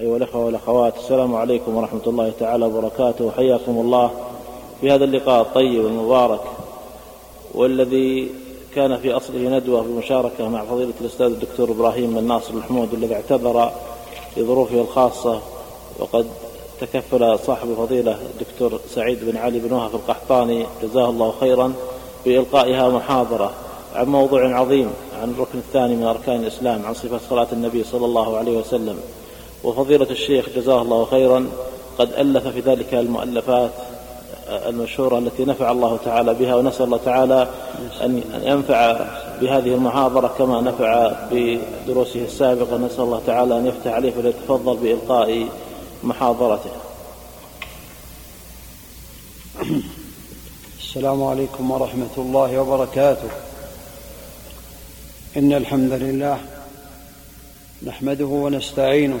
أيها الأخوة والأخوات السلام عليكم ورحمة الله تعالى وبركاته. حياكم الله في هذا اللقاء الطيب المبارك والذي كان في أصله ندوة بمشاركة مع فضيلة الأستاذ الدكتور إبراهيم بن ناصر الحمود الذي اعتذر لظروفه الخاصة وقد تكفل صاحب فضيلة الدكتور سعيد بن علي بن وهب القحطاني. جزاه الله خيرا بإلقائها محاضرة عن موضوع عظيم عن الركن الثاني من أركان الإسلام عن صفة صلاة النبي صلى الله عليه وسلم. وفضيلة الشيخ جزاه الله خيرا. قد ألف في ذلك المؤلفات المشهورة التي نفع الله تعالى بها ونسأل الله تعالى أن ينفع بهذه المحاضرة كما نفع بدروسه السابقة. نسأل الله تعالى أن يفتح عليه فليتفضل بإلقاء محاضرته. السلام عليكم ورحمة الله وبركاته. إن الحمد لله نحمده ونستعينه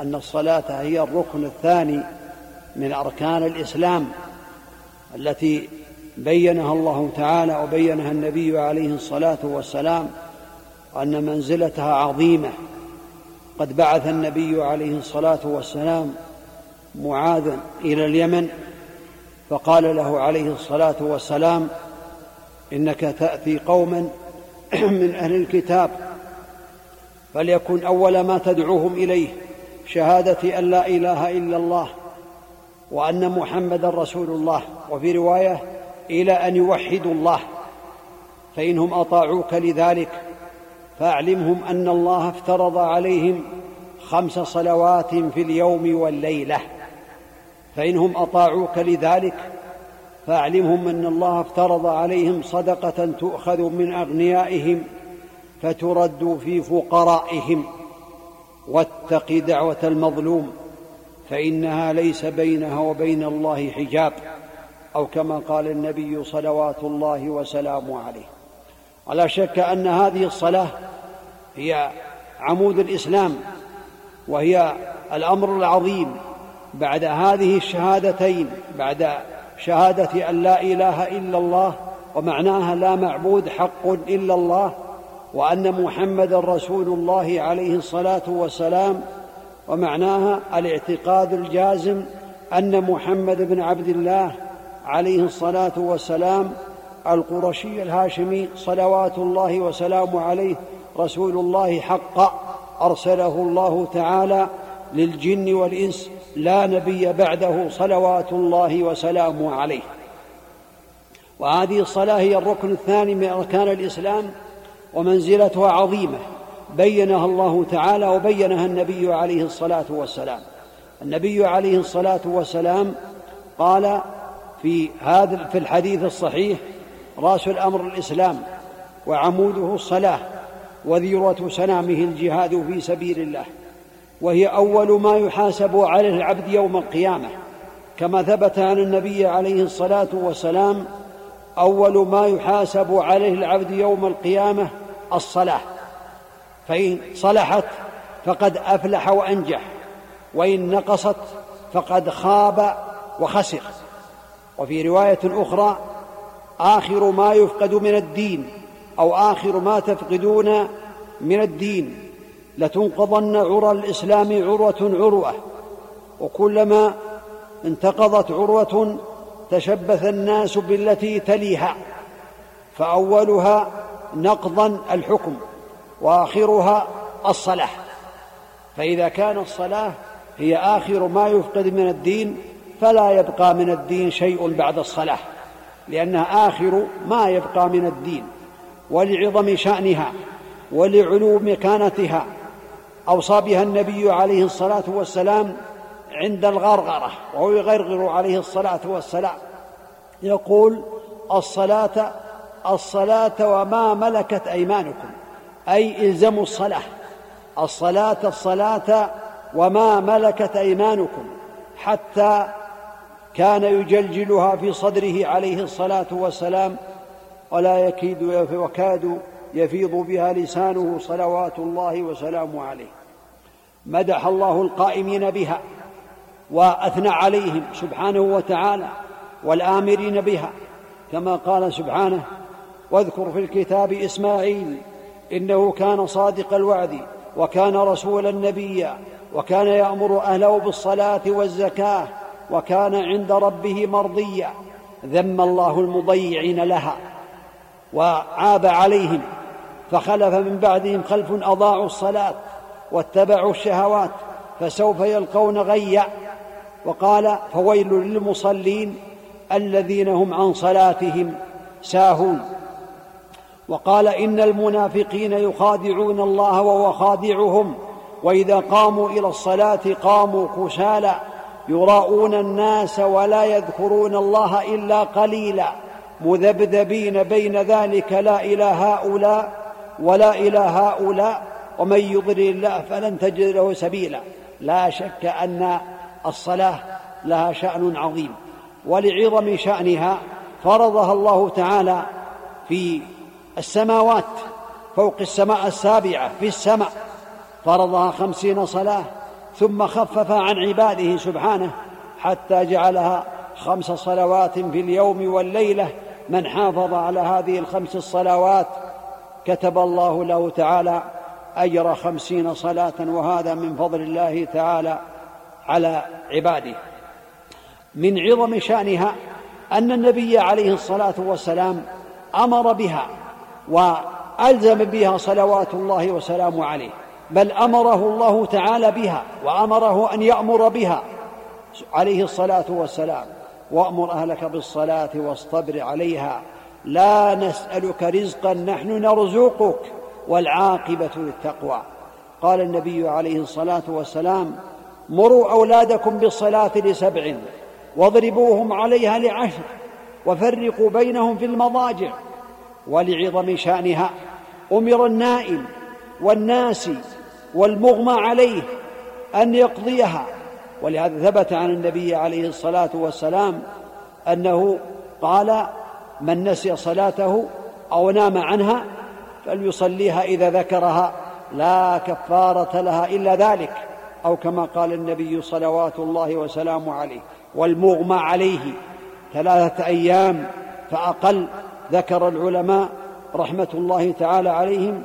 أن الصلاة هي الركن الثاني من أركان الإسلام التي بينها الله تعالى وبينها النبي عليه الصلاة والسلام وان منزلتها عظيمة. قد بعث النبي عليه الصلاة والسلام معاذا إلى اليمن فقال له عليه الصلاة والسلام إنك تأتي قوما من أهل الكتاب فليكن أول ما تدعوهم إليه. شهادة أن لا إله إلا الله وأن محمدا رسول الله. وفي رواية إلى أن يوحدوا الله فانهم أطاعوك لذلك فأعلمهم أن الله افترض عليهم خمس صلوات في اليوم والليلة. فانهم أطاعوك لذلك فأعلمهم أن الله افترض عليهم صدقة تؤخذ من أغنيائهم فترد في فقرائهم. واتق دعوة المظلوم فإنها ليس بينها وبين الله حجاب أو كما قال النبي صلوات الله وسلامه عليه. ولا شك أن هذه الصلاة هي عمود الإسلام وهي الأمر العظيم. بعد هذه الشهادتين بعد شهادة أن لا إله إلا الله ومعناها لا معبود حق إلا الله وأن محمدا رسول الله عليه الصلاة والسلام ومعناها الاعتقاد الجازم أن محمد بن عبد الله عليه الصلاة والسلام القرشي الهاشمي صلوات الله وسلامه عليه رسول الله حقا أرسله الله تعالى للجن والإنس لا نبي بعده صلوات الله وسلامه عليه. وهذه الصلاة هي الركن الثاني من أركان الإسلام ومنزلتها عظيمة بينها الله تعالى وبينها النبي عليه الصلاة والسلام. النبي عليه الصلاة والسلام قال في هذا في الحديث الصحيح رأس الأمر الإسلام وعموده الصلاة وذروة سنامه الجهاد في سبيل الله. وهي أول ما يحاسب عليه العبد يوم القيامة. كما ثبت عن النبي عليه الصلاة والسلام أول ما يحاسب عليه العبد يوم القيامة الصلاة. فإن صلحت فقد أفلح وأنجح وإن نقصت فقد خاب وخسر. وفي رواية أخرى آخر ما يفقد من الدين أو آخر ما تفقدون من الدين لتنقضن عرى الإسلام عروة عروة. وكلما انتقضت عروة تشبث الناس بالتي تليها فأولها نقضا الحكم وآخرها الصلاه فإذا كان الصلاه هي آخر ما يفقد من الدين فلا يبقى من الدين شيء بعد الصلاه لأنها آخر ما يبقى من الدين ولعظم شأنها ولعلو مكانتها اوصى بها النبي عليه الصلاة والسلام عند الغرغرة وهو يغرغر عليه الصلاة والسلام يقول الصلاة الصلاة وما ملكت أيمانكم أي إلزموا الصلاة. الصلاة الصلاة وما ملكت أيمانكم حتى كان يجلجلها في صدره عليه الصلاة والسلام ولا يكيد وكاد يفيض بها لسانه صلوات الله وسلامه عليه. مدح الله القائمين بها وأثنى عليهم سبحانه وتعالى والآمرين بها كما قال سبحانه واذكر في الكتاب إسماعيل إنه كان صادق الوعد وكان رسولا نبيا وكان يأمر أهله بالصلاة والزكاة وكان عند ربه مرضيا ذم الله المضيعين لها وعاب عليهم فخلف من بعدهم خلف أضاعوا الصلاة واتبعوا الشهوات فسوف يلقون غيا وقال فويل للمصلين الذين هم عن صلاتهم ساهون وقال إن المنافقين يخادعون الله وهو خادعهم وإذا قاموا إلى الصلاة قاموا كسالى يراءون الناس ولا يذكرون الله إلا قليلا مذبذبين بين ذلك لا إلى هؤلاء ولا إلى هؤلاء ومن يضلل الله فلن تجد له سبيلا. لا شك أن الصلاة لها شأن عظيم ولعظم شأنها فرضها الله تعالى في السماوات فوق السماء السابعة في السماء فرضها خمسين صلاة ثم خفف عن عباده سبحانه حتى جعلها خمس صلوات في اليوم والليلة. من حافظ على هذه الخمس الصلوات كتب الله له تعالى أجر خمسين صلاة وهذا من فضل الله تعالى على عباده. من عظم شأنها أن النبي عليه الصلاة والسلام أمر بها وألزم بها صلوات الله وسلامه عليه بل أمره الله تعالى بها وأمره أن يأمر بها عليه الصلاة والسلام. وأمر أهلك بالصلاة واصطبر عليها. لا نسألك رزقا نحن نرزقك والعاقبة للتقوى. قال النبي عليه الصلاة والسلام مروا أولادكم بالصلاة لسبع واضربوهم عليها لعشر وفرقوا بينهم في المضاجع ولعظم شأنها. أمر النائم والناس والمغمى عليه أن يقضيها. ولهذا ثبت عن النبي عليه الصلاة والسلام أنه قال من نسي صلاته أو نام عنها فليصليها إذا ذكرها. لا كفارة لها إلا ذلك. أو كما قال النبي صلوات الله وسلامه عليه والمغمى عليه ثلاثة أيام فأقل ذكر العلماء رحمة الله تعالى عليهم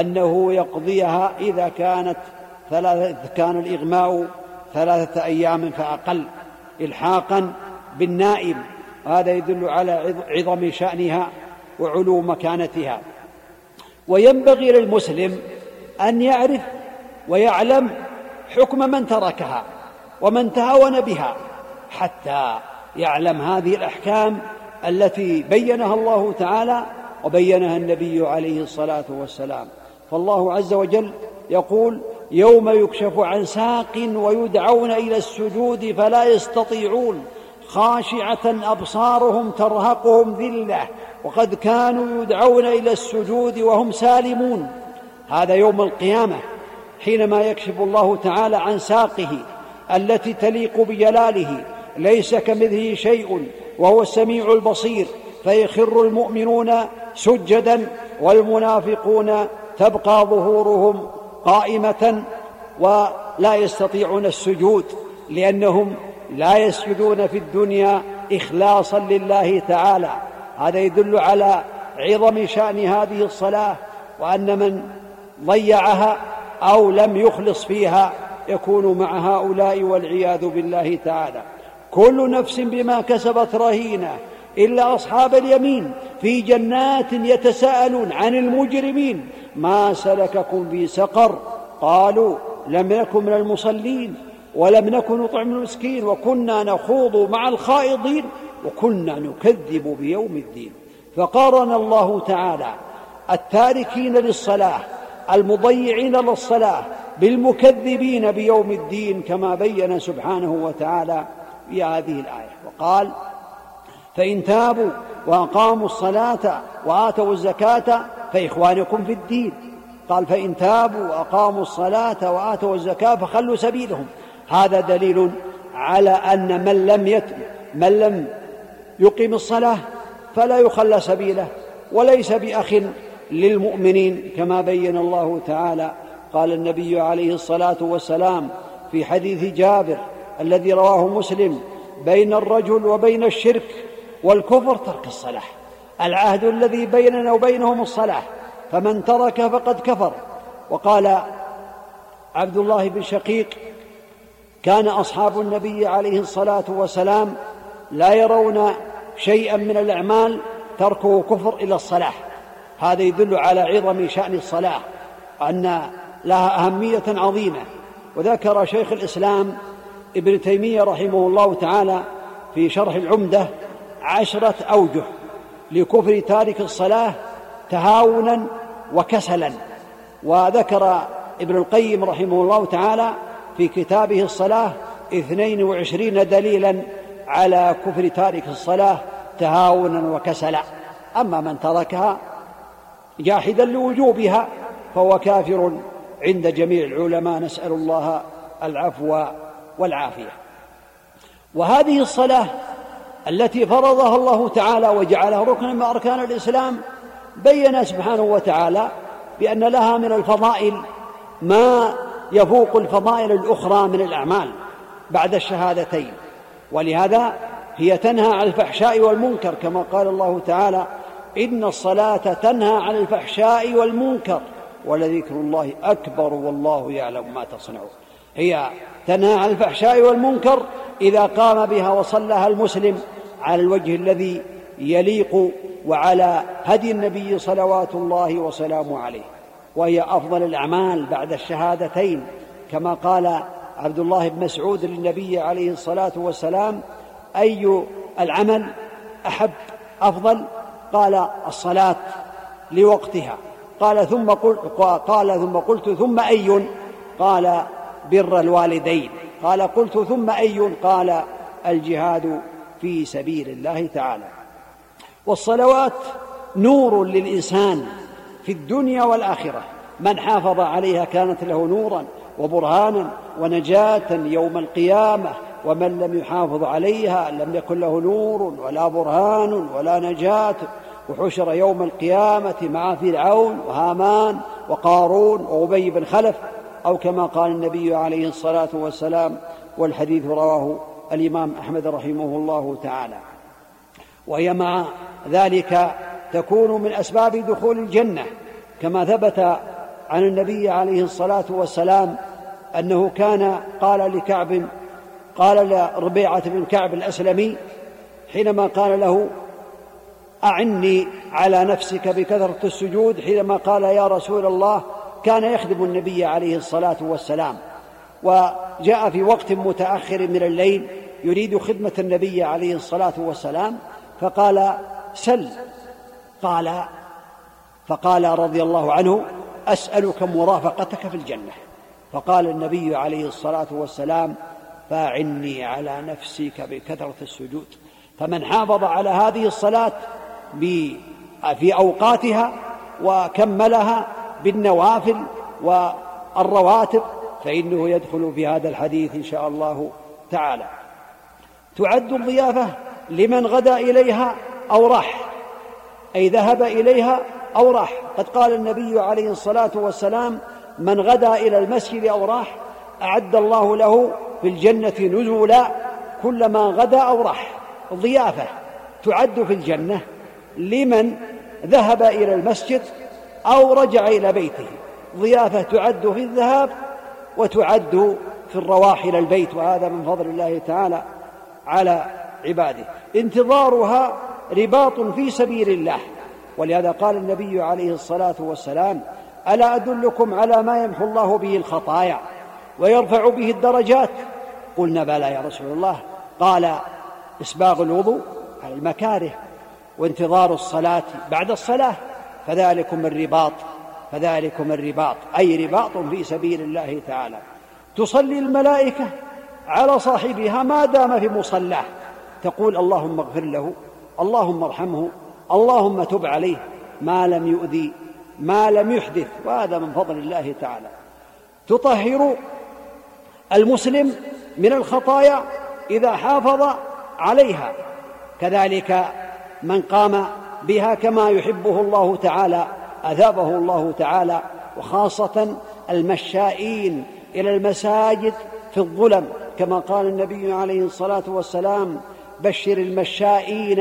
أنه يقضيها إذا كانت ثلاثة كان الإغماء ثلاثة أيام فأقل الحاقا بالنائم. هذا يدل على عظم شأنها وعلو مكانتها. وينبغي للمسلم أن يعرف ويعلم حكم من تركها ومن تهاون بها حتى يعلم هذه الأحكام التي بينها الله تعالى وبينها النبي عليه الصلاة والسلام. فالله عز وجل يقول يوم يكشف عن ساق ويدعون إلى السجود فلا يستطيعون خاشعة أبصارهم ترهقهم ذلة وقد كانوا يدعون إلى السجود وهم سالمون. هذا يوم القيامة حينما يكشف الله تعالى عن ساقه التي تليق بجلاله ليس كمثله شيء. وهو السميع البصير فيخر المؤمنون سجدا والمنافقون تبقى ظهورهم قائمة ولا يستطيعون السجود لأنهم لا يسجدون في الدنيا اخلاصا لله تعالى. هذا يدل على عظم شأن هذه الصلاة وأن من ضيعها أو لم يخلص فيها يكون مع هؤلاء والعياذ بالله تعالى. كل نفس بما كسبت رهينة إلا أصحاب اليمين في جنات يتساءلون عن المجرمين. ما سلككم في سقر؟ قالوا لم نكن من المصلين ولم نكن نطعم المسكين وكنا نخوض مع الخائضين وكنا نكذب بيوم الدين. فقارن الله تعالى التاركين للصلاة المضيعين للصلاة بالمكذبين بيوم الدين كما بين سبحانه وتعالى في هذه الآية. وقال فإن تابوا وأقاموا الصلاة وآتوا الزكاة فإخوانكم في الدين. قال فإن تابوا وأقاموا الصلاة وآتوا الزكاة فخلوا سبيلهم. هذا دليل على أن من لم يت من لم يقيم الصلاة فلا يخلى سبيله وليس بأخ للمؤمنين. كما بين الله تعالى قال النبي عليه الصلاة والسلام في حديث جابر الذي رواه مسلم بين الرجل وبين الشرك والكفر ترك الصلاة العهد الذي بيننا وبينهم الصلاة فمن ترك فقد كفر. وقال عبد الله بن شقيق كان أصحاب النبي عليه الصلاة والسلام لا يرون شيئا من الأعمال تركه كفر إلى الصلاة هذا يدل على عظم شأن الصلاة أن لها أهمية عظيمة. وذكر شيخ الإسلام ابن تيمية رحمه الله تعالى في شرح العمدة عشرة أوجه لكفر تارك الصلاة تهاونا وكسلا. وذكر ابن القيم رحمه الله تعالى في كتابه الصلاة اثنين وعشرين دليلا على كفر تارك الصلاة تهاونا وكسلا. أما من تركها جاحدا لوجوبها فهو كافر عند جميع العلماء. نسأل الله العفو والعافية. وهذه الصلاة التي فرضها الله تعالى وجعلها ركنا من أركان الإسلام بين سبحانه وتعالى بأن لها من الفضائل ما يفوق الفضائل الأخرى من الأعمال بعد الشهادتين. ولهذا هي تنهى عن الفحشاء والمنكر كما قال الله تعالى إن الصلاة تنهى عن الفحشاء والمنكر ولذكر الله أكبر والله يعلم ما تصنعون. هي تنهى عن الفحشاء والمنكر إذا قام بها وصلها المسلم على الوجه الذي يليق وعلى هدي النبي صلوات الله وسلامه عليه. وهي أفضل الأعمال بعد الشهادتين كما قال عبد الله بن مسعود للنبي عليه الصلاة والسلام أي العمل أحب أفضل؟ قال الصلاة لوقتها. قال ثم قلت قال ثم قلت ثم أي؟ قال بر الوالدين. قال قلت ثم أي قال الجهاد في سبيل الله تعالى. والصلوات نور للإنسان في الدنيا والآخرة. من حافظ عليها كانت له نورا وبرهانا ونجاة يوم القيامة. ومن لم يحافظ عليها لم يكن له نور ولا برهان ولا نجاة. وحشر يوم القيامة مع فرعون وهامان وقارون وأبي بن خلف. أو كما قال النبي عليه الصلاة والسلام والحديث رواه الإمام أحمد رحمه الله تعالى. وهي مع ذلك تكون من أسباب دخول الجنة كما ثبت عن النبي عليه الصلاة والسلام أنه كان قال لكعب قال لربيعة بن كعب الأسلمي حينما قال له أعني على نفسك بكثرة السجود حينما قال يا رسول الله كان يخدم النبي عليه الصلاة والسلام وجاء في وقت متأخر من الليل يريد خدمة النبي عليه الصلاة والسلام فقال سل قال فقال رضي الله عنه أسألك مرافقتك في الجنة. فقال النبي عليه الصلاة والسلام فاعني على نفسك بكثرة السجود. فمن حافظ على هذه الصلاة في أوقاتها وكملها بالنوافل والرواتب فإنه يدخل في هذا الحديث إن شاء الله تعالى. تعد الضيافة لمن غدا إليها أو راح. أي ذهب إليها أو راح. قد قال النبي عليه الصلاة والسلام من غدا إلى المسجد أو راح أعد الله له في الجنة نزولا كلما غدا أو راح. ضيافة تعد في الجنة لمن ذهب إلى المسجد أو رجع إلى بيته. ضيافة تعد في الذهاب وتعد في الرواح إلى البيت وهذا من فضل الله تعالى على عباده. انتظارها رباط في سبيل الله. ولهذا قال النبي عليه الصلاة والسلام ألا أدلكم على ما يمحو الله به الخطايا ويرفع به الدرجات؟ قلنا بلى يا رسول الله. قال إسباغ الوضوء على المكاره وانتظار الصلاة بعد الصلاة. فذلكم الرباط فذلكم الرباط أي رباط في سبيل الله تعالى. تصلي الملائكة على صاحبها ما دام في مصلاه تقول اللهم اغفر له اللهم ارحمه اللهم تب عليه ما لم يؤذي ما لم يحدث وهذا من فضل الله تعالى. تطهر المسلم من الخطايا إذا حافظ عليها. كذلك من قام بها كما يحبه الله تعالى أثابه الله تعالى وخاصة المشائين إلى المساجد في الظلم. كما قال النبي عليه الصلاة والسلام بشر المشائين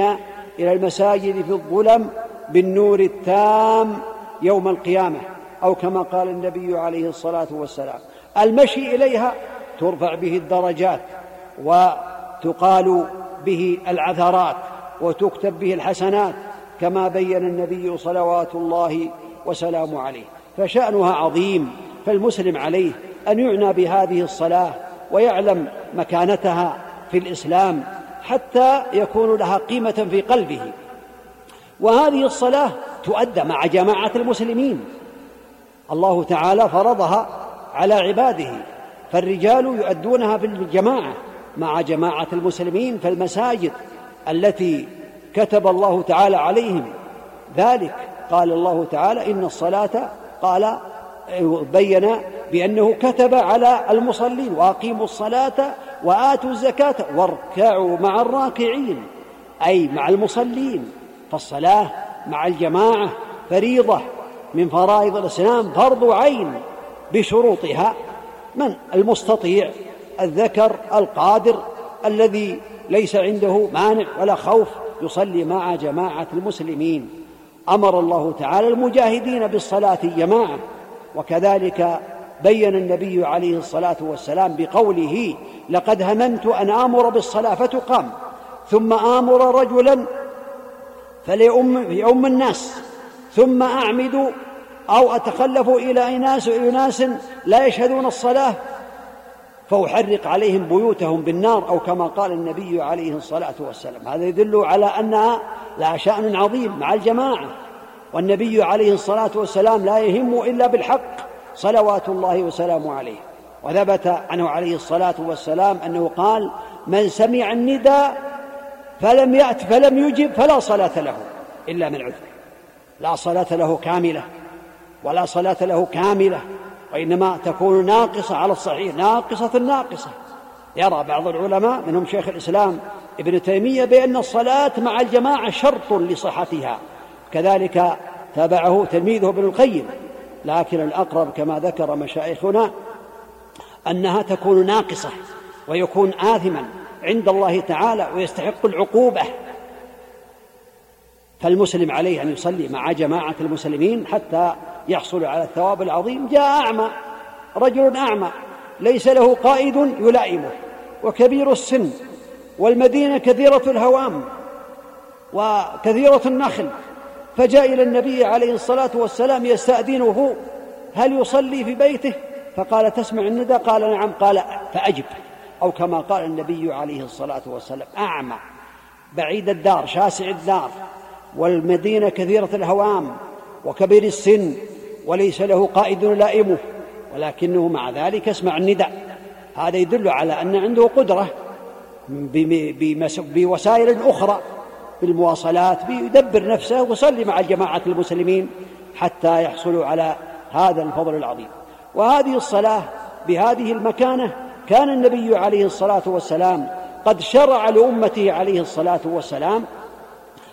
إلى المساجد في الظلم بالنور التام يوم القيامة. أو كما قال النبي عليه الصلاة والسلام المشي إليها ترفع به الدرجات وتقال به العثرات وتكتب به الحسنات كما بين النبي صلوات الله وسلامه عليه. فشأنها عظيم فالمسلم عليه أن يعنى بهذه الصلاة ويعلم مكانتها في الإسلام حتى يكون لها قيمة في قلبه. وهذه الصلاة تؤدى مع جماعة المسلمين. الله تعالى فرضها على عباده فالرجال يؤدونها في الجماعة مع جماعة المسلمين في المساجد التي كتب الله تعالى عليهم ذلك. قال الله تعالى إن الصلاة قال بين بأنه كتب على المصلين وأقيموا الصلاة وآتوا الزكاة واركعوا مع الراكعين أي مع المصلين. فالصلاة مع الجماعة فريضة من فرائض الإسلام فرض عين بشروطها. من المستطيع؟ الذكر القادر الذي ليس عنده مانع ولا خوف يصلي مع جماعة المسلمين. أمر الله تعالى المجاهدين بالصلاة جماعة. وكذلك بين النبي عليه الصلاة والسلام بقوله لقد هممت أن آمر بالصلاة فتقام. ثم آمر رجلا فليؤم يؤم الناس. ثم أعمد أو أتخلف إلى اناس إناس لا يشهدون الصلاة فأحرق عليهم بيوتهم بالنار أو كما قال النبي عليه الصلاة والسلام. هذا يدل على انها لها شأن عظيم مع الجماعة. والنبي عليه الصلاة والسلام لا يهم إلا بالحق صلوات الله وسلامه عليه. وثبت عنه عليه الصلاة والسلام أنه قال من سمع النداء فلم يأت فلم يجب فلا صلاة له إلا من عذر. لا صلاة له كاملة ولا صلاة له كاملة وإنما تكون ناقصة على الصحيح ناقصة الناقصه يرى بعض العلماء منهم شيخ الإسلام ابن تيمية بأن الصلاة مع الجماعة شرط لصحتها. كذلك تابعه تلميذه ابن القيم. لكن الأقرب كما ذكر مشايخنا أنها تكون ناقصة ويكون آثما عند الله تعالى ويستحق العقوبة. فالمسلم عليه أن يصلي مع جماعة المسلمين حتى يحصل على الثواب العظيم جاء أعمى رجل أعمى ليس له قائد يلائمه وكبير السن والمدينة كثيرة الهوام وكثيرة النخل فجاء إلى النبي عليه الصلاة والسلام يستأذنه هل يصلي في بيته؟ فقال تسمع الندى؟ قال نعم. قال فأجب. أو كما قال النبي عليه الصلاة والسلام أعمى بعيد الدار شاسع الدار والمدينة كثيرة الهوام. وكبير السن وليس له قائد لائمه ولكنه مع ذلك يسمع النداء. هذا يدل على أن عنده قدرة بوسائل أخرى بالمواصلات بيدبر نفسه ويصلي مع جماعة المسلمين حتى يحصلوا على هذا الفضل العظيم. وهذه الصلاة بهذه المكانة كان النبي عليه الصلاة والسلام قد شرع لأمته عليه الصلاة والسلام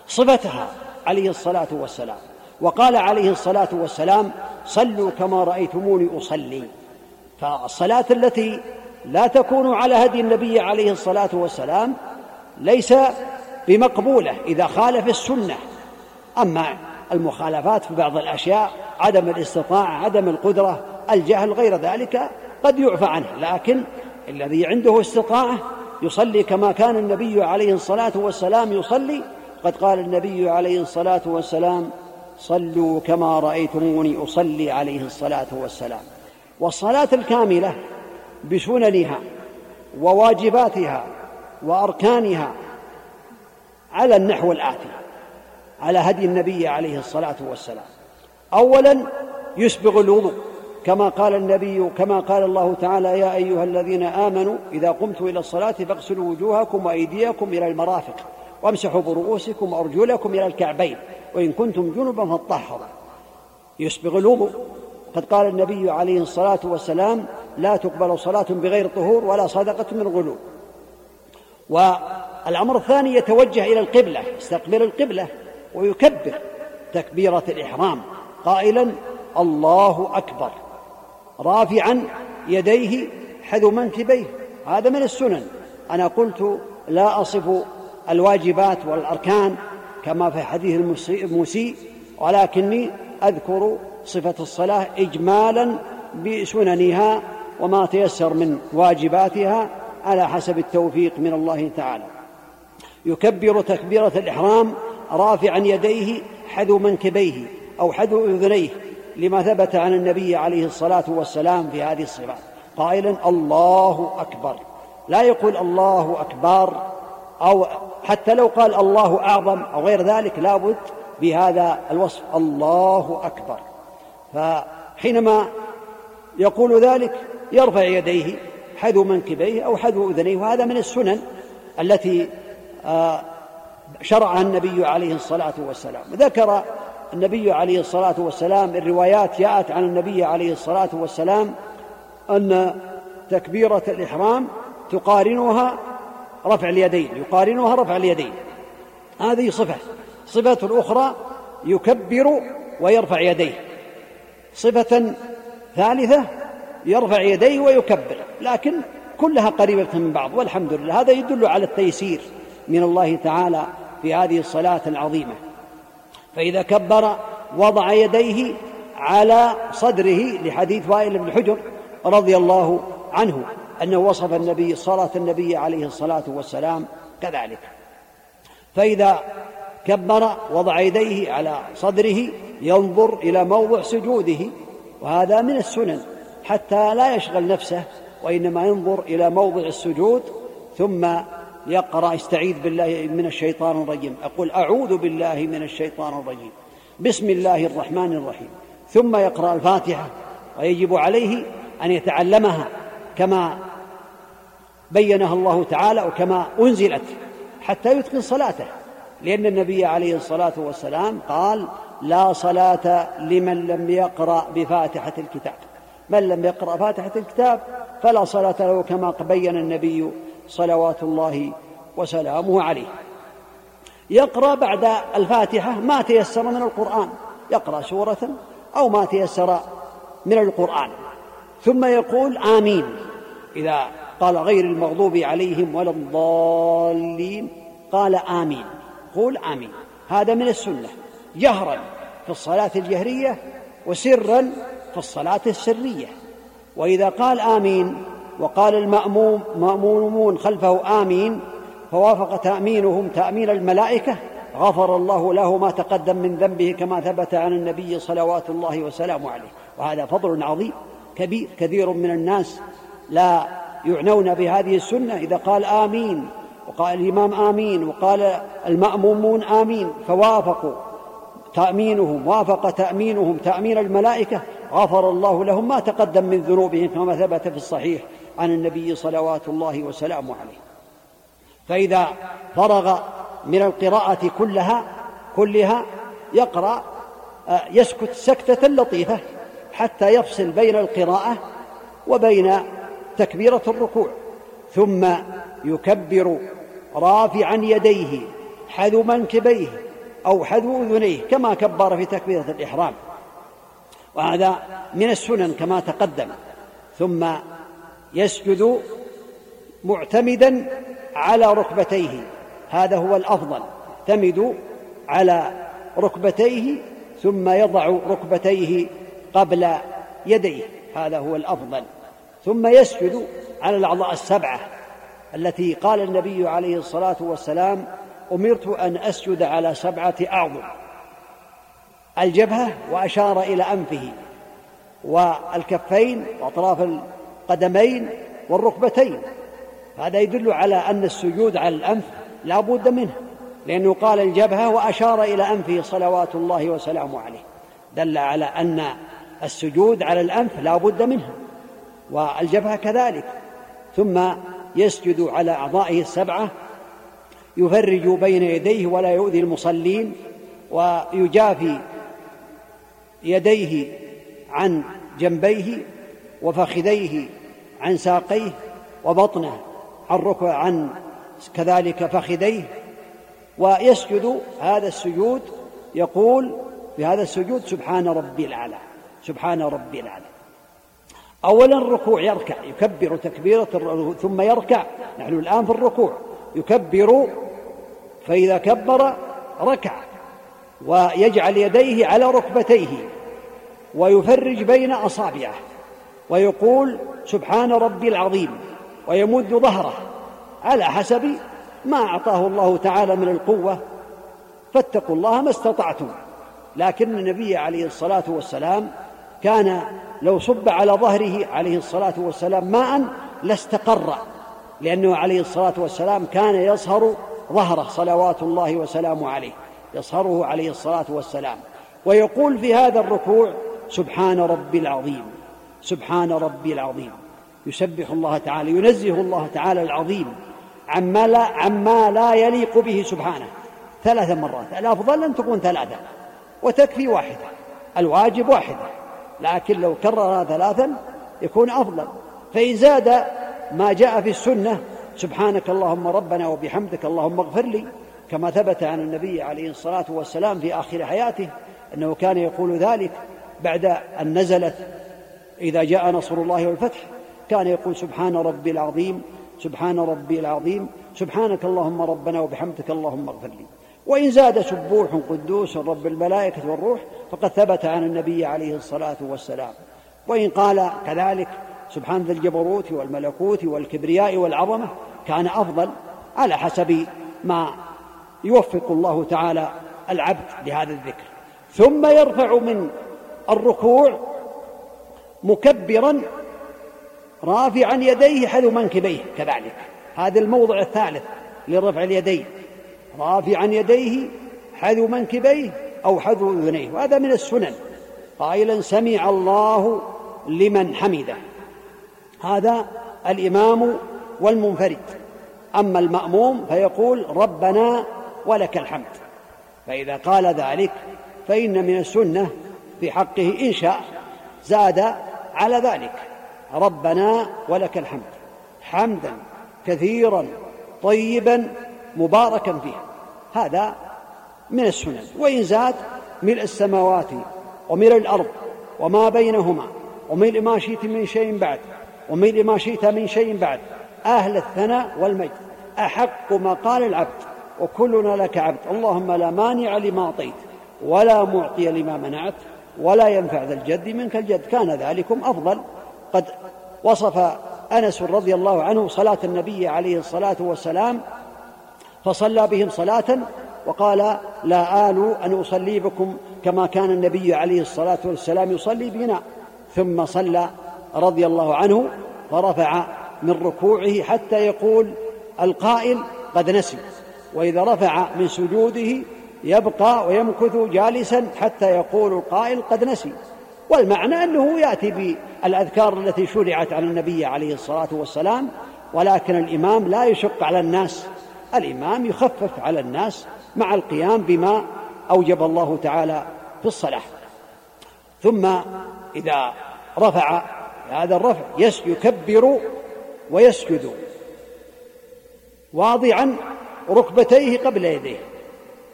صفتها عليه الصلاة والسلام. وقال عليه الصلاة والسلام صلوا كما رأيتموني أصلي. فالصلاة التي لا تكون على هدي النبي عليه الصلاة والسلام ليس بمقبولة إذا خالف السنة. أما المخالفات في بعض الأشياء عدم الاستطاعة عدم القدرة الجهل غير ذلك قد يعفى عنه. لكن الذي عنده استطاعة يصلي كما كان النبي عليه الصلاة والسلام يصلي. قد قال النبي عليه الصلاة والسلام صلوا كما رأيتموني أصلي عليه الصلاة والسلام. والصلاة الكاملة بسننها وواجباتها وأركانها على النحو الآتي على هدي النبي عليه الصلاة والسلام. أولا يسبغ الوضوء كما قال النبي كما قال الله تعالى يا أيها الذين آمنوا إذا قمتم إلى الصلاة فاغسلوا وجوهكم وأيديكم إلى المرافق وامسحوا برؤوسكم وأرجلكم إلى الكعبين وإن كنتم جنبا فاطهروا يسبغ الوضوء. قد قال النبي عليه الصلاة والسلام لا تقبل صلاة بغير طهور ولا صدقة من غلو. والأمر الثاني يتوجه إلى القبلة يستقبل القبلة ويكبر تكبيرة الإحرام. قائلا الله أكبر. رافعا يديه حذو منكبيه. هذا من السنن. أنا قلت لا أصف الواجبات والأركان كما في حديث المسيء ولكني أذكر صفة الصلاة إجمالا بسننها وما تيسر من واجباتها على حسب التوفيق من الله تعالى. يكبر تكبيرة الإحرام رافعا يديه حذو منكبيه أو حذو أذنيه لما ثبت عن النبي عليه الصلاة والسلام في هذه الصفات. قائلا الله أكبر. لا يقول الله أكبر. أو حتى لو قال الله أعظم أو غير ذلك لابد بهذا الوصف الله أكبر. فحينما يقول ذلك يرفع يديه حذو منكبيه أو حذو أذنيه وهذا من السنن التي آه، شرعها النبي عليه الصلاة والسلام. ذكر النبي عليه الصلاة والسلام الروايات جاءت عن النبي عليه الصلاة والسلام أن تكبيرة الإحرام تقارنها رفع اليدين يقارنها رفع اليدين. هذه صفة. صفة أخرى يكبر ويرفع يديه. صفة ثالثة يرفع يديه ويكبر. لكن كلها قريبة من بعض والحمد لله. هذا يدل على التيسير من الله تعالى في هذه الصلاة العظيمة. فإذا كبر وضع يديه على صدره لحديث وائل بن حجر رضي الله عنه. أنه وصف النبي صلاة النبي عليه الصلاة والسلام كذلك. فإذا كبر وضع يديه على صدره ينظر إلى موضع سجوده وهذا من السنن حتى لا يشغل نفسه وإنما ينظر إلى موضع السجود ثم يقرأ استعيذ بالله من الشيطان الرجيم أقول أعوذ بالله من الشيطان الرجيم بسم الله الرحمن الرحيم ثم يقرأ الفاتحة ويجب عليه أن يتعلمها. كما بينها الله تعالى وكما أنزلت حتى يتقن صلاته. لأن النبي عليه الصلاة والسلام قال لا صلاة لمن لم يقرأ بفاتحة الكتاب. من لم يقرأ فاتحة الكتاب فلا صلاة له كما بين النبي صلوات الله وسلامه عليه. يقرأ بعد الفاتحة ما تيسر من القرآن. يقرأ سورة أو ما تيسر من القرآن. ثم يقول آمين. إذا قال غير المغضوب عليهم ولا الضالين قال آمين. قول آمين. هذا من السنة. جهرا في الصلاة الجهرية وسرا في الصلاة السرية. وإذا قال آمين وقال المأموم مأمومون خلفه آمين فوافق تأمينهم تأمين الملائكة غفر الله له ما تقدم من ذنبه كما ثبت عن النبي صلوات الله وسلامه عليه. وهذا فضل عظيم كبير كثير من الناس لا يعنون بهذه السنة إذا قال آمين وقال الإمام آمين وقال المأمومون آمين فوافقوا تأمينهم وافق تأمينهم تأمين الملائكة غفر الله لهم ما تقدم من ذنوبهم كما ثبت في الصحيح عن النبي صلوات الله وسلامه عليه. فإذا فرغ من القراءة كلها كلها يقرأ يسكت سكتة لطيفة حتى يفصل بين القراءة وبين تكبيرة الركوع ثم يكبر رافعا يديه حذو منكبيه أو حذو أذنيه كما كبر في تكبيرة الإحرام. وهذا من السنن كما تقدم. ثم يسجد معتمدا على ركبتيه هذا هو الأفضل. يعتمد على ركبتيه ثم يضع ركبتيه قبل يديه هذا هو الأفضل. ثم يسجد على الأعضاء السبعة التي قال النبي عليه الصلاة والسلام أمرت أن أسجد على سبعة أعظم. الجبهة وأشار إلى أنفه والكفين وأطراف القدمين والركبتين. هذا يدل على أن السجود على الأنف لا بد منه لأنه قال الجبهة وأشار إلى أنفه صلوات الله وسلامه عليه. دل على أن السجود على الأنف لا بد منه. والجبهة كذلك. ثم يسجد على أعضائه السبعة يفرج بين يديه ولا يؤذي المصلين ويجافي يديه عن جنبيه وفخذيه عن ساقيه وبطنه عن ركع عن كذلك فخذيه. ويسجد هذا السجود يقول في هذا السجود سبحان ربي الأعلى سبحان ربي الأعلى. أولا الركوع يركع يكبر تكبيرة ثم يركع. نحن الآن في الركوع. يكبر فإذا كبر ركع ويجعل يديه على ركبتيه ويفرج بين أصابعه ويقول سبحان ربي العظيم ويمد ظهره. على حسب ما أعطاه الله تعالى من القوة. فاتقوا الله ما استطعتم. لكن النبي عليه الصلاة والسلام كان لو صب على ظهره عليه الصلاة والسلام ماء لاستقر لأنه عليه الصلاة والسلام كان يصهر ظهره صلوات الله وسلامه عليه يصهره عليه الصلاة والسلام. ويقول في هذا الركوع سبحان ربي العظيم سبحان ربي العظيم. يسبح الله تعالى ينزه الله تعالى العظيم عما لا, عما لا يليق به سبحانه. ثلاث مرات الأفضل أن تكون ثلاثة وتكفي واحدة الواجب واحدة. لكن لو كررها ثلاثا يكون أفضل. فإن زاد ما جاء في السنة سبحانك اللهم ربنا وبحمدك اللهم اغفر لي كما ثبت عن النبي عليه الصلاة والسلام في آخر حياته أنه كان يقول ذلك بعد أن نزلت إذا جاء نصر الله والفتح كان يقول سبحان ربي العظيم سبحان ربي العظيم سبحانك اللهم ربنا وبحمدك اللهم اغفر لي. وإن زاد سبوح قدوس رب الملائكة والروح فقد ثبت عن النبي عليه الصلاة والسلام. وإن قال كذلك سبحان ذي الجبروت والملكوت والكبرياء والعظمة كان أفضل على حسب ما يوفق الله تعالى العبد لهذا الذكر. ثم يرفع من الركوع مكبرا رافعا يديه حذو منكبيه كذلك. هذا الموضع الثالث لرفع اليدين. رافعا يديه حذو منكبيه أو حذو أذنيه. وهذا من السنن. قائلا سمع الله لمن حمده. هذا الإمام والمنفرد. أما المأموم فيقول ربنا ولك الحمد. فإذا قال ذلك فإن من السنة في حقه إن شاء زاد على ذلك. ربنا ولك الحمد. حمدا كثيرا طيبا مباركا فيه هذا من السنن وإن زاد ملء السماوات وملء الأرض وما بينهما وملء ما شئت من شيء بعد وملء ما شئت من شيء بعد أهل الثناء والمجد أحق ما قال العبد وكلنا لك عبد اللهم لا مانع لما أعطيت ولا معطي لما منعت ولا ينفع ذا الجد منك الجد كان ذلكم أفضل. قد وصف أنس رضي الله عنه صلاة النبي عليه الصلاة والسلام فصلى بهم صلاة وقال لا آل أن أصلي بكم كما كان النبي عليه الصلاة والسلام يصلي بنا. ثم صلى رضي الله عنه فرفع من ركوعه حتى يقول القائل قد نسي. وإذا رفع من سجوده يبقى ويمكث جالسا حتى يقول القائل قد نسي. والمعنى أنه يأتي بالأذكار التي شرعت على النبي عليه الصلاة والسلام ولكن الإمام لا يشق على الناس. الإمام يخفف على الناس مع القيام بما أوجب الله تعالى في الصلاة. ثم إذا رفع هذا الرفع يكبر ويسجد واضعا ركبتيه قبل يديه.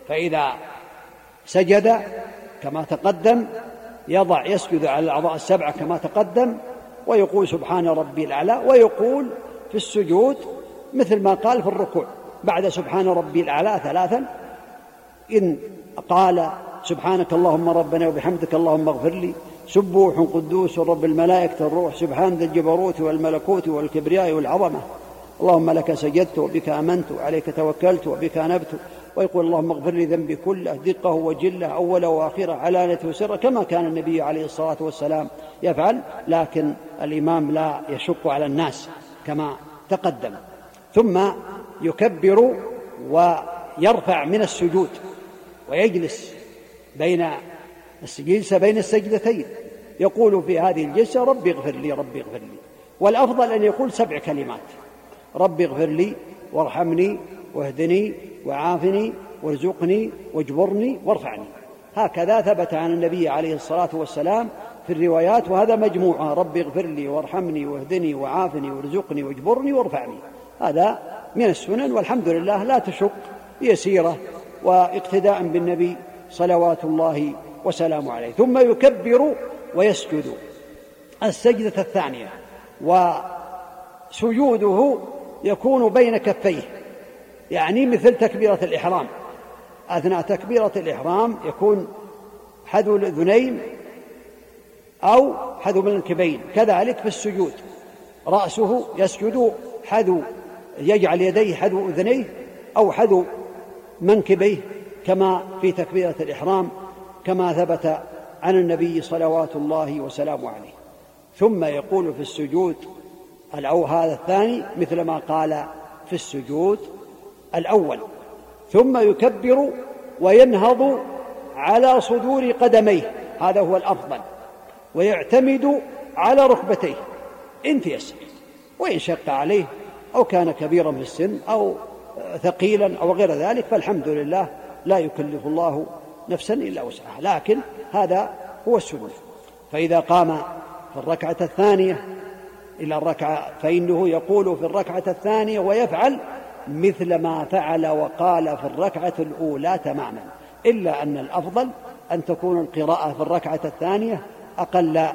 فإذا سجد كما تقدم يضع يسجد على الأعضاء السبعة كما تقدم ويقول سبحان ربي الأعلى ويقول في السجود مثل ما قال في الركوع بعد سبحان ربي الأعلى ثلاثا إن قال سبحانك اللهم ربنا وبحمدك اللهم اغفر لي. سبوح قدوس رب الملائكة الروح سبحان ذا الجبروت والملكوت والكبرياء والعظمة. اللهم لك سجدت وبك آمنت وعليك توكلت وبك أنبت. ويقول اللهم اغفر لي ذنبي كله دقه وجله أوله وآخره علانية وسره كما كان النبي عليه الصلاة والسلام يفعل. لكن الإمام لا يشق على الناس كما تقدم. ثم يكبر ويرفع من السجود. ويجلس بين الجلسة بين السجدتين. يقول في هذه الجلسة ربي اغفر لي ربي اغفر لي. والأفضل أن يقول سبع كلمات. ربي اغفر لي وارحمني واهدني وعافني وارزقني واجبرني وارفعني. هكذا ثبت عن النبي عليه الصلاة والسلام في الروايات وهذا مجموعة رب اغفر لي وارحمني واهدني وعافني وارزقني واجبرني وارفعني. هذا من السنن والحمد لله لا تشق يسيرة. واقتداء بالنبي صلوات الله وسلامه عليه. ثم يكبر ويسجد. السجدة الثانية. وسجوده يكون بين كفيه. يعني مثل تكبيرة الإحرام. أثناء تكبيرة الإحرام يكون حذو الأذنين أو حذو المنكبين. كذلك في السجود. رأسه يسجد حذو يجعل يديه حذو أذنيه أو حذو منكبيه كما في تكبيرة الإحرام كما ثبت عن النبي صلوات الله وسلامه عليه. ثم يقول في السجود الأو هذا الثاني مثل ما قال في السجود الأول. ثم يكبر وينهض على صدور قدميه هذا هو الأفضل. ويعتمد على ركبتيه إن تيسر. وإن شق عليه أو كان كبيرا في السن أو ثقيلا أو غير ذلك فالحمد لله لا يكلف الله نفسا إلا وسعها. لكن هذا هو السنة فإذا قام في الركعة الثانية إلى الركعة فإنه يقول في الركعة الثانية ويفعل مثل ما فعل وقال في الركعة الأولى تماما. إلا أن الأفضل أن تكون القراءة في الركعة الثانية أقل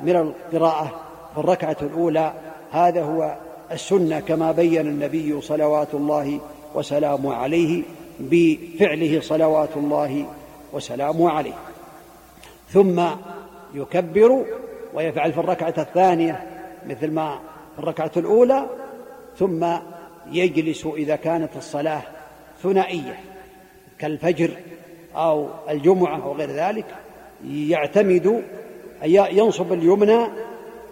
من القراءة في الركعة الأولى. هذا هو السنة كما بين النبي صلوات الله وسلامه عليه بفعله صلوات الله وسلامه عليه. ثم يكبر ويفعل في الركعة الثانية مثل ما في الركعة الأولى ثم يجلس إذا كانت الصلاة ثنائية كالفجر أو الجمعة أو غير ذلك يعتمد ينصب اليمنى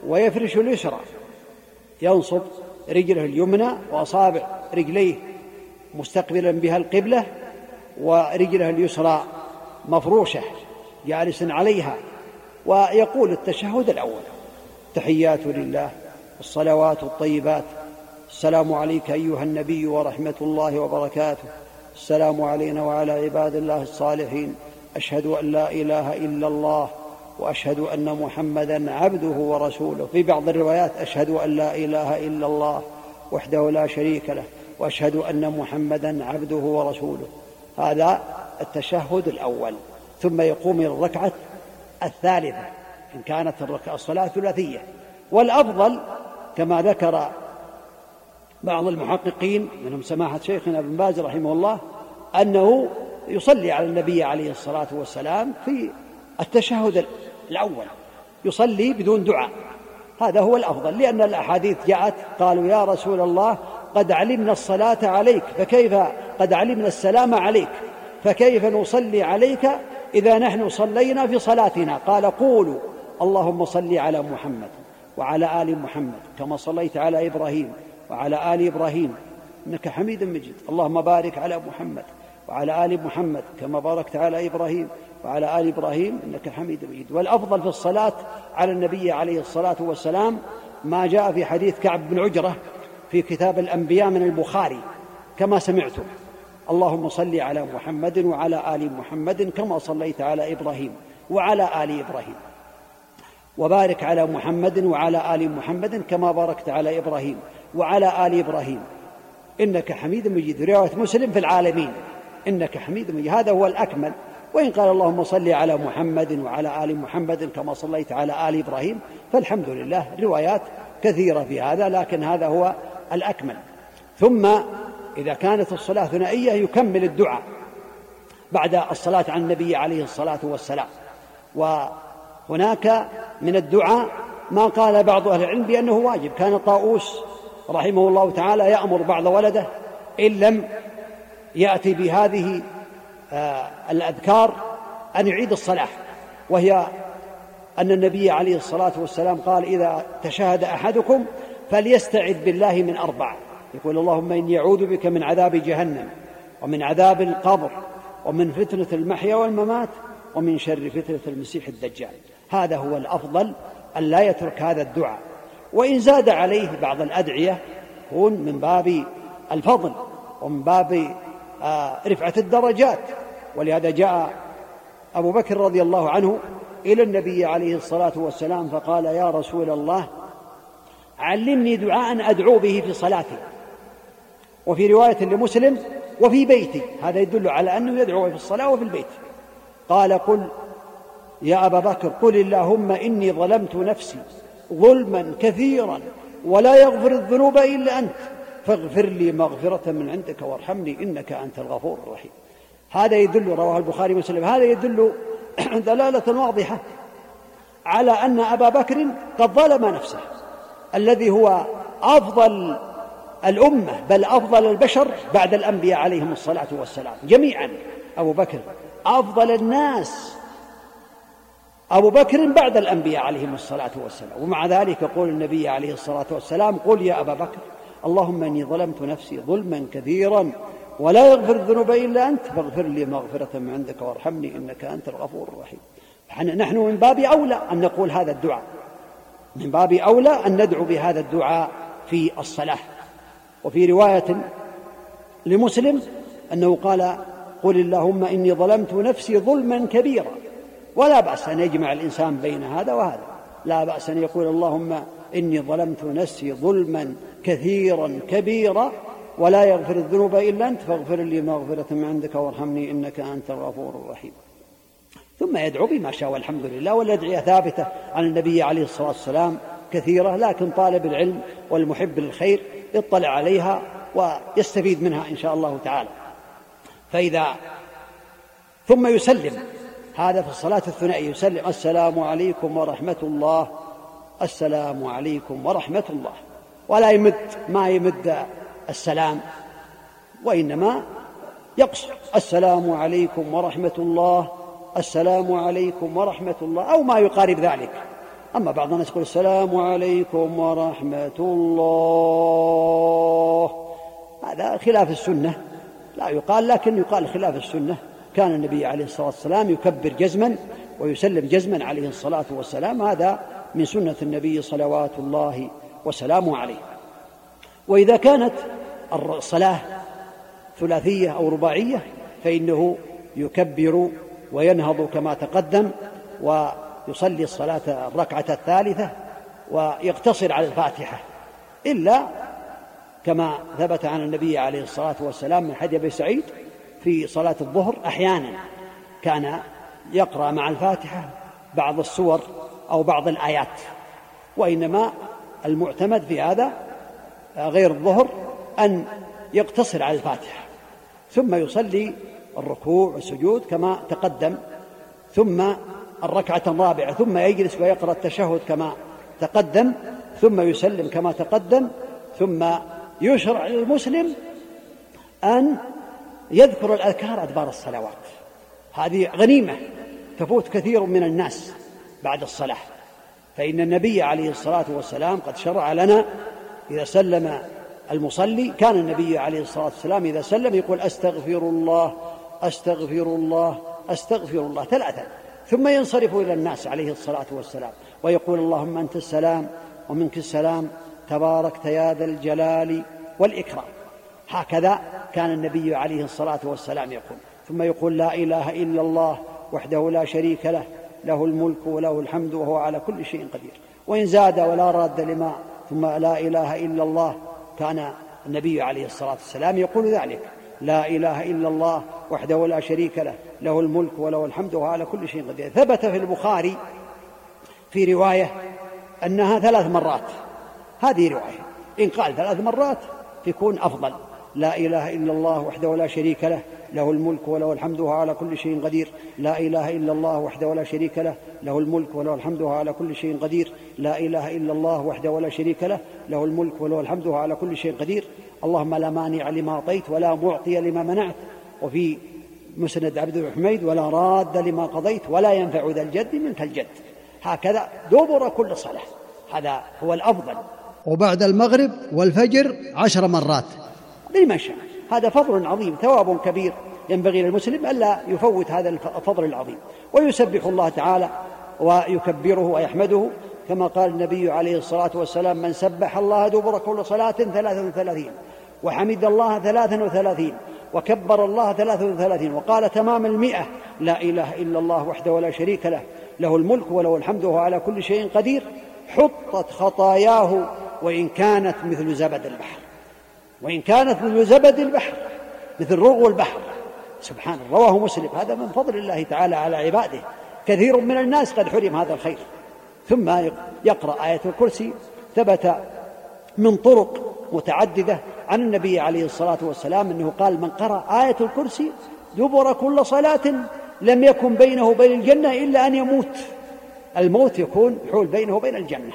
ويفرش اليسرى. ينصب رجله اليمنى وأصابع رجليه مستقبلا بها القبلة ورجله اليسرى مفروشة جالس عليها ويقول التشهد الأول تحيات لله الصلوات الطيبات السلام عليك أيها النبي ورحمة الله وبركاته السلام علينا وعلى عباد الله الصالحين أشهد أن لا إله إلا الله وأشهد أن محمدا عبده ورسوله. في بعض الروايات أشهد أن لا إله إلا الله وحده لا شريك له وأشهد أن محمدا عبده ورسوله. هذا التشهد الأول. ثم يقوم إلى الركعة الثالثة إن كانت الصلاة ثلاثية. والأفضل كما ذكر بعض المحققين منهم سماحة شيخنا ابن باز رحمه الله أنه يصلي على النبي عليه الصلاة والسلام في التشهد الأول يصلي بدون دعاء. هذا هو الأفضل لأن الأحاديث جاءت قالوا يا رسول الله قد علمنا الصلاة عليك فكيف قد علمنا السلام عليك؟ فكيف نصلي عليك إذا نحن صلينا في صلاتنا؟ قال قولوا اللهم صل على محمد وعلى آل محمد كما صليت على إبراهيم وعلى آل إبراهيم إنك حميد مجيد. اللهم بارك على محمد وعلى آل محمد كما باركت على إبراهيم. وعلى آل إبراهيم إنك حميد مجيد. والأفضل في الصلاة على النبي عليه الصلاة والسلام ما جاء في حديث كعب بن عجرة في كتاب الأنبياء من البخاري كما سمعته اللهم صل على محمد وعلى آل محمد كما صليت على إبراهيم وعلى آل إبراهيم. وبارك على محمد وعلى آل محمد كما باركت على إبراهيم وعلى آل إبراهيم. إنك حميد مجيد. رواية مسلم في العالمين. إنك حميد مجيد. هذا هو الأكمل. وإن قال اللهم صل على محمد وعلى آل محمد كما صليت على آل إبراهيم فالحمد لله. روايات كثيرة في هذا لكن هذا هو الأكمل. ثم إذا كانت الصلاة ثنائية يكمل الدعاء بعد الصلاة على النبي عليه الصلاة والسلام. وهناك من الدعاء ما قال بعض أهل العلم بأنه واجب. كان طاووس رحمه الله تعالى يأمر بعض ولده إن لم يأتي بهذه الأذكار أن يعيد الصلاة وهي أن النبي عليه الصلاة والسلام قال إذا تشهد أحدكم فليستعذ بالله من أربع. يقول اللهم إني أعوذ بك من عذاب جهنم ومن عذاب القبر ومن فتنة المحيا والممات ومن شر فتنة المسيح الدجال. هذا هو الأفضل أن لا يترك هذا الدعاء. وإن زاد عليه بعض الأدعية يكون من باب الفضل ومن باب آه، رفعة الدرجات. ولهذا جاء أبو بكر رضي الله عنه إلى النبي عليه الصلاة والسلام فقال يا رسول الله علمني دعاء أدعو به في صلاتي وفي رواية لمسلم وفي بيتي. هذا يدل على أنه يدعو في الصلاة وفي البيت. قال قل يا أبا بكر قل اللهم إني ظلمت نفسي ظلما كثيرا ولا يغفر الذنوب إلا أنت. فاغفر لي مغفرة من عندك وارحمني إنك أنت الغفور الرحيم. هذا يدل رواه البخاري ومسلم هذا يدل دلالة واضحة على أن أبا بكر قد ظلم نفسه. الذي هو أفضل الأمة بل أفضل البشر بعد الأنبياء عليهم الصلاة والسلام. جميعا أبو بكر أفضل الناس أبو بكر بعد الأنبياء عليهم الصلاة والسلام. ومع ذلك يقول النبي عليه الصلاة والسلام قل يا أبا بكر. اللهم إني ظلمت نفسي ظلما كثيرا ولا يغفر الذنوب إلا أنت فاغفر لي مغفرة من عندك وارحمني إنك أنت الغفور الرحيم. نحن من باب أولى أن نقول هذا الدعاء. من باب أولى أن ندعو بهذا الدعاء في الصلاة. وفي رواية لمسلم أنه قال قل اللهم إني ظلمت نفسي ظلما كبيرا. ولا بأس أن يجمع الإنسان بين هذا وهذا. لا بأس أن يقول اللهم إني ظلمت نفسي ظلما كثيرا كبيرا ولا يغفر الذنوب إلا أنت فاغفر لي مغفرة من عندك وارحمني إنك أنت الغفور الرحيم. ثم يدعو بما شاء والحمد لله والأدعية ثابتة عن النبي عليه الصلاة والسلام كثيرة لكن طالب العلم والمحب للخير يطلع عليها ويستفيد منها إن شاء الله تعالى. فإذا ثم يسلم هذا في الصلاة الثنائية يسلم السلام عليكم ورحمة الله السلام عليكم ورحمة الله. ولا يمد ما يمد السلام وإنما يقصر السلام عليكم ورحمة الله السلام عليكم ورحمة الله أو ما يقارب ذلك. أما بعض الناس يقول السلام عليكم ورحمة الله. هذا خلاف السنة. لا يقال لكن يقال خلاف السنة. كان النبي عليه الصلاة والسلام يكبر جزما ويسلم جزما عليه الصلاة والسلام. هذا من سنة النبي صلوات الله وسلامه عليه. وإذا كانت الصلاة ثلاثية أو رباعية فإنه يكبر وينهض كما تقدم ويصلي الصلاة الركعة الثالثة ويقتصر على الفاتحة. إلا كما ثبت عن النبي عليه الصلاة والسلام من حديث أبي سعيد في صلاة الظهر أحيانا كان يقرأ مع الفاتحة بعض السور أو بعض الآيات وإنما المعتمد في هذا غير الظهر أن يقتصر على الفاتحة ثم يصلي الركوع والسجود كما تقدم ثم الركعة الرابعة ثم يجلس ويقرأ التشهد كما تقدم ثم يسلم كما تقدم ثم يشرع للمسلم أن يذكر الأذكار أدبار الصلوات. هذه غنيمة تفوت كثير من الناس بعد الصلاة. فإن النبي عليه الصلاة والسلام قد شرع لنا إذا سلم المصلي. كان النبي عليه الصلاة والسلام إذا سلم يقول أستغفر الله أستغفر الله أستغفر الله ثلاثة ثم ينصرف إلى الناس عليه الصلاة والسلام ويقول اللهم أنت السلام ومنك السلام تباركت يا ذا الجلال والإكرام. هكذا كان النبي عليه الصلاة والسلام يقول. ثم يقول لا إله إلا الله وحده لا شريك له له الملك وله الحمد وهو على كل شيء قدير. وإن زاد ولا راد لما ثم لا إله إلا الله كان النبي عليه الصلاة والسلام يقول ذلك. لا إله إلا الله وحده لا شريك له له الملك وله الحمد وهو على كل شيء قدير. ثبت في البخاري في رواية أنها ثلاث مرات. هذه رواية. إن قال ثلاث مرات يكون أفضل. لا إله إلا الله وحده لا شريك له له الملك وله الحمد وهو على كل شيء قدير. لا إله إلا الله وحده لا شريك له له الملك وله الحمد وهو على كل شيء قدير. لا إله إلا الله وحده لا شريك له له الملك وله الحمد وهو على كل شيء قدير. اللهم لا مانع لما أعطيت ولا معطي لما منعت. وفي مسند عبد الحميد ولا راد لما قضيت ولا ينفع ذا الجد منك الجد. هكذا دبر كل صلاة. هذا هو الأفضل. وبعد المغرب والفجر عشر مرات. لمن شاء هذا فضل عظيم ثواب كبير ينبغي للمسلم ألا يفوت هذا الفضل العظيم. ويسبح الله تعالى ويكبره ويحمده كما قال النبي عليه الصلاة والسلام من سبح الله دبر كل صلاة ثلاثا وثلاثين وحمد الله ثلاثا وثلاثين وكبر الله ثلاثة وثلاثين وقال تمام المئة لا إله إلا الله وحده لا شريك له له الملك وله الحمد وهو على كل شيء قدير حطت خطاياه وإن كانت مثل زبد البحر. وإن كانت مثل زبد البحر مثل رغو البحر. سبحان رواه مسلم. هذا من فضل الله تعالى على عباده. كثير من الناس قد حرم هذا الخير. ثم يقرأ آية الكرسي ثبت من طرق متعددة عن النبي عليه الصلاة والسلام أنه قال من قرأ آية الكرسي دبر كل صلاة لم يكن بينه وبين الجنة إلا أن يموت. الموت يكون حول بينه وبين الجنة.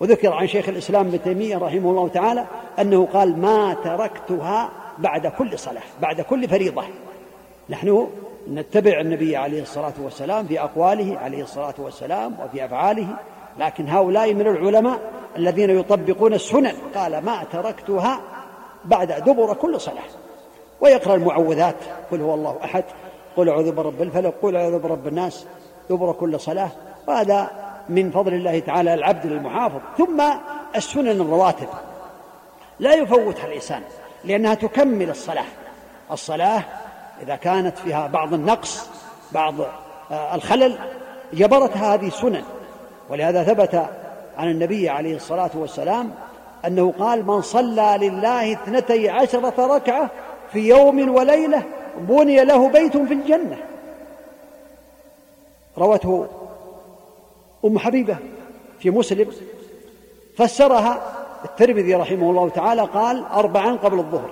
وذكر عن شيخ الإسلام ابن تيمية رحمه الله تعالى أنه قال ما تركتها بعد كل صلاة بعد كل فريضة. نحن نتبع النبي عليه الصلاة والسلام في أقواله عليه الصلاة والسلام وفي أفعاله لكن هؤلاء من العلماء الذين يطبقون السنن. قال ما تركتها بعد دبر كل صلاة. ويقرأ المعوذات قل هو الله أحد قل أعوذ برب الفلق قل أعوذ برب الناس دبر كل صلاة. وهذا من فضل الله تعالى العبد للمحافظ ثم السنن الرواتب. لا يفوتها الإنسان لأنها تكمل الصلاة. الصلاة إذا كانت فيها بعض النقص بعض آه، الخلل جبرتها هذه سنن ولهذا ثبت عن النبي عليه الصلاة والسلام أنه قال من صلى لله اثنتي عشرة ركعة في يوم وليلة بني له بيت في الجنة روته أم حبيبة في مسلم فسرها الترمذي رحمه الله تعالى قال أربعا قبل الظهر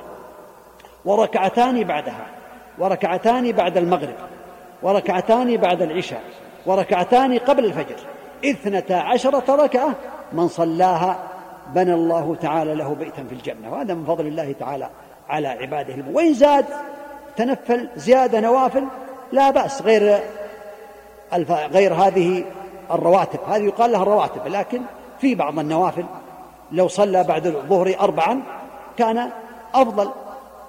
وركعتان بعدها وركعتان بعد المغرب وركعتان بعد العشاء وركعتان قبل الفجر اثنتا عشرة ركعة من صلاها بنى الله تعالى له بيتا في الجنة. وهذا من فضل الله تعالى على عباده. وإن زاد تنفل زيادة نوافل لا بأس غير غير هذه الرواتب. هذه يقال لها الرواتب لكن في بعض النوافل لو صلى بعد الظهر أربعا كان أفضل.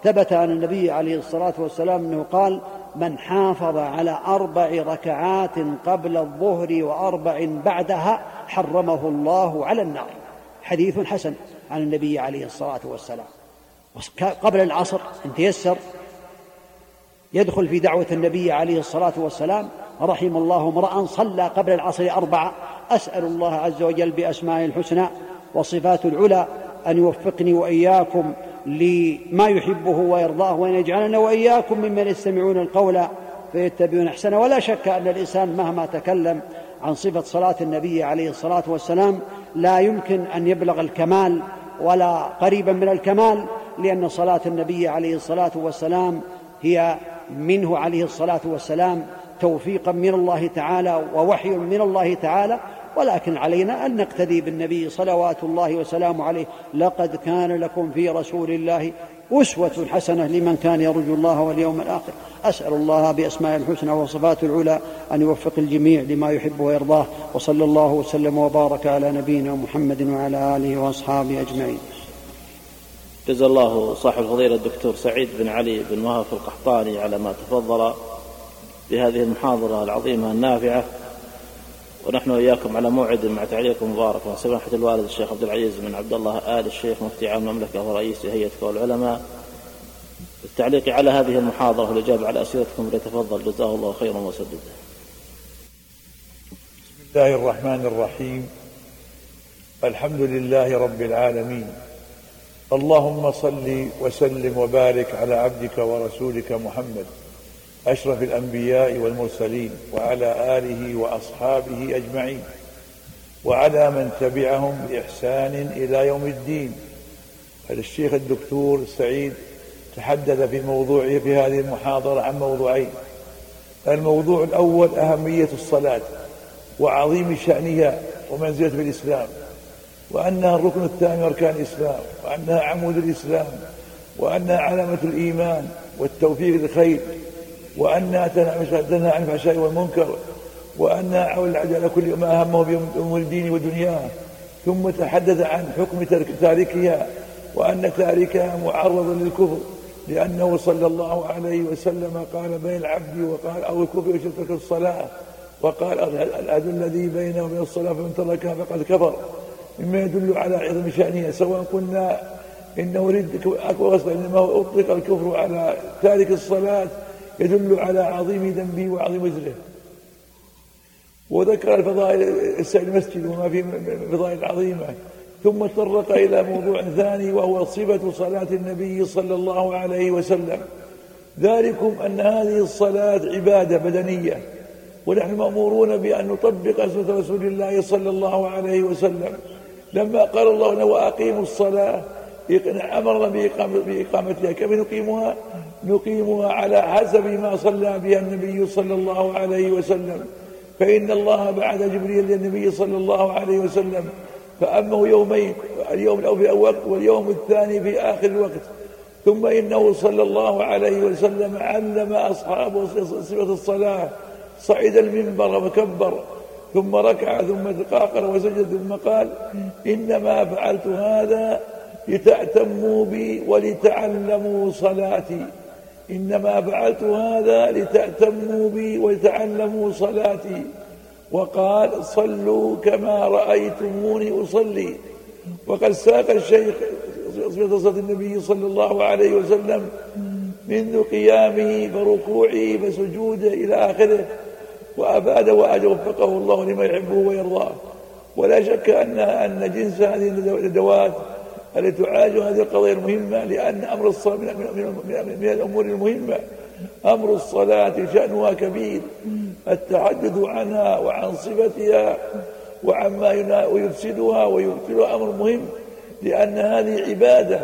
ثبت عن النبي عليه الصلاة والسلام أنه قال من حافظ على أربع ركعات قبل الظهر وأربع بعدها حرمه الله على النار. حديث حسن عن النبي عليه الصلاة والسلام. قبل العصر إن تيسر يدخل في دعوة النبي عليه الصلاة والسلام رحم الله امرأ صلى قبل العصر أربعة أسأل الله عز وجل بأسمائه الحسنى وصفات العلى أن يوفقني وإياكم لما يحبه ويرضاه وأن يجعلنا وإياكم ممن يستمعون القول فيتبعون أحسنه. ولا شك أن الإنسان مهما تكلم عن صفة صلاة النبي عليه الصلاة والسلام لا يمكن أن يبلغ الكمال ولا قريبا من الكمال لأن صلاة النبي عليه الصلاة والسلام هي منه عليه الصلاة والسلام توفيقا من الله تعالى ووحي من الله تعالى ولكن علينا أن نقتدي بالنبي صلوات الله وسلامه عليه. لقد كان لكم في رسول الله أسوة حسنة لمن كان يرجو الله واليوم الآخر. أسأل الله بأسماء الحسنى وصفات العلى أن يوفق الجميع لما يحب ويرضاه. وصلى الله وسلم وبارك على نبينا محمد وعلى آله وأصحابه أجمعين. جزا الله صاحب الفضيلة الدكتور سعيد بن علي بن وهب القحطاني على ما تفضل. بهذه المحاضرة العظيمة النافعة. ونحن وإياكم على موعد مع تعليق مبارك. مع سماحة الوالد الشيخ عبد العزيز بن عبد الله آل الشيخ مفتي عام المملكة ورئيس هيئة العلماء. التعليق على هذه المحاضرة والإجابة على أسئلتكم. ليتفضل. جزاه الله خيرا وسدده. بسم الله الرحمن الرحيم. الحمد لله رب العالمين. اللهم صل وسلم وبارك على عبدك ورسولك محمد. أشرف الأنبياء والمرسلين وعلى آله وأصحابه أجمعين وعلى من تبعهم بإحسان إلى يوم الدين. الشيخ الدكتور سعيد تحدث في موضوعه في هذه المحاضرة عن موضوعين. الموضوع الأول أهمية الصلاة وعظيم شأنها ومنزلة في الإسلام وأنها الركن الثاني أركان الإسلام وأنها عمود الإسلام وأنها علامة الإيمان والتوفيق للخير. وأنها تنهى عن الفحشاء والمنكر وأنها عون العبد على كل ما أهمه بأمور الدين ودنياه ثم تحدث عن حكم تاركها وأن تاركها معرض للكفر لأنه صلى الله عليه وسلم قال بين العبد وقال أو الكفر يشترك الصلاة وقال الأذى الذي بينه وبين الصلاة فمن تركها فقد كفر. مما يدل على عظم شأنها سواء قلنا إنه رد أكبر إنما أطلق الكفر على تارك الصلاة يدل على عظيم ذنبه وعظيم وزره. وذكر الفضائل المسجد وما فيه فضائل عظيمة. ثم تطرق إلى موضوع ثاني وهو صفة صلاة النبي صلى الله عليه وسلم. ذلكم أن هذه الصلاة عبادة بدنية. ونحن مأمورون بأن نطبق سنة رسول الله صلى الله عليه وسلم. لما قال الله وأقيموا الصلاة أمرنا بإقامتها كيف نقيمها نقيمها على حسب ما صلى بها النبي صلى الله عليه وسلم. فإن الله بعد جبريل للنبي صلى الله عليه وسلم. فأمه يومين اليوم الأول في وقت واليوم الثاني في آخر الوقت. ثم إنه صلى الله عليه وسلم علم أصحابه صفة الصلاة. صعد المنبر وكبر. ثم ركع ثم تقاقر وسجد ثم قال إنما فعلت هذا لتأتموا بي ولتعلموا صلاتي. إنما فعلت هذا لتأتموا بي ولتعلموا صلاتي. وقال صلوا كما رأيتموني أصلي. وقد ساق الشيخ صفة صلاة النبي صلى الله عليه وسلم منذ قيامه فركوعه فسجوده إلى آخره وأباد وأجل وفقه الله لما يحبه ويرضاه. ولا شك أن أن جنس هذه الأدوات التي تعالج هذه القضايا المهمة؟ لأن أمر الصلاة من, من, من الأمور المهمة. أمر الصلاة شأنها كبير. التحدث عنها وعن صفتها وعما يفسدها ويبطلها أمر مهم. لأن هذه عبادة.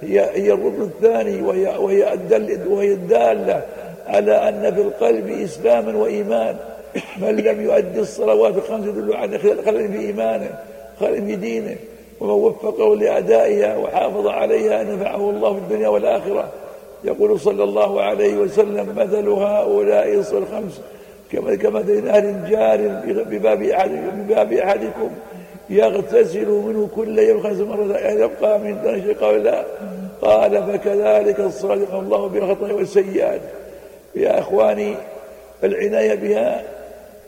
هي هي الركن الثاني وهي وهي وهي الدالة على أن في القلب إسلاما وإيمان من لم يؤدي الصلوات الخمس يدل على خلل في إيمانه خلل في دينه. ومن وفقه لأدائها وحافظ عليها نفعه الله في الدنيا والآخرة. يقول صلى الله عليه وسلم مثل هؤلاء الخمس كمثل نهر جار بباب بباب أحدكم يغتسل منه كل يوم خمس مرات. يبقى من دون قال لا. قال فكذلك الصادق الله بالخطايا والسيئات. يا إخواني العناية بها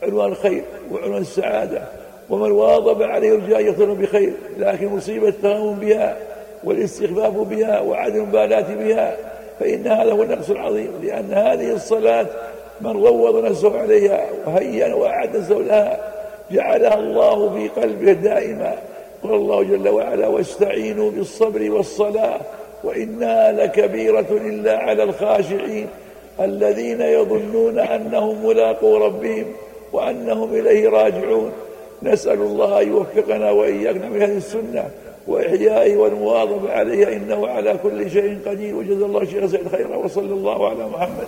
عنوان الخير وعنوان السعادة. ومن واظب عليه يرجى ان يخطر بخير لكن مصيبة التهاون بها والاستخفاف بها وعدم المبالاة بها فإن هذا هو النقص العظيم لأن هذه الصلاة من روض نفسه عليها وهيأ وأعد نفسه لها جعلها الله في قلبه دائما. قال الله جل وعلا واستعينوا بالصبر والصلاة وإنها لكبيرة إلا على الخاشعين الذين يظنون أنهم ملاقوا ربهم وأنهم إليه راجعون. نسأل الله أن يوفقنا وإياكم من هذه السنة وإحيائه والمواظبة عليها إنه على كل شيء قدير. وجزا الله شيخ سعيد خيرا وصلى الله على محمد.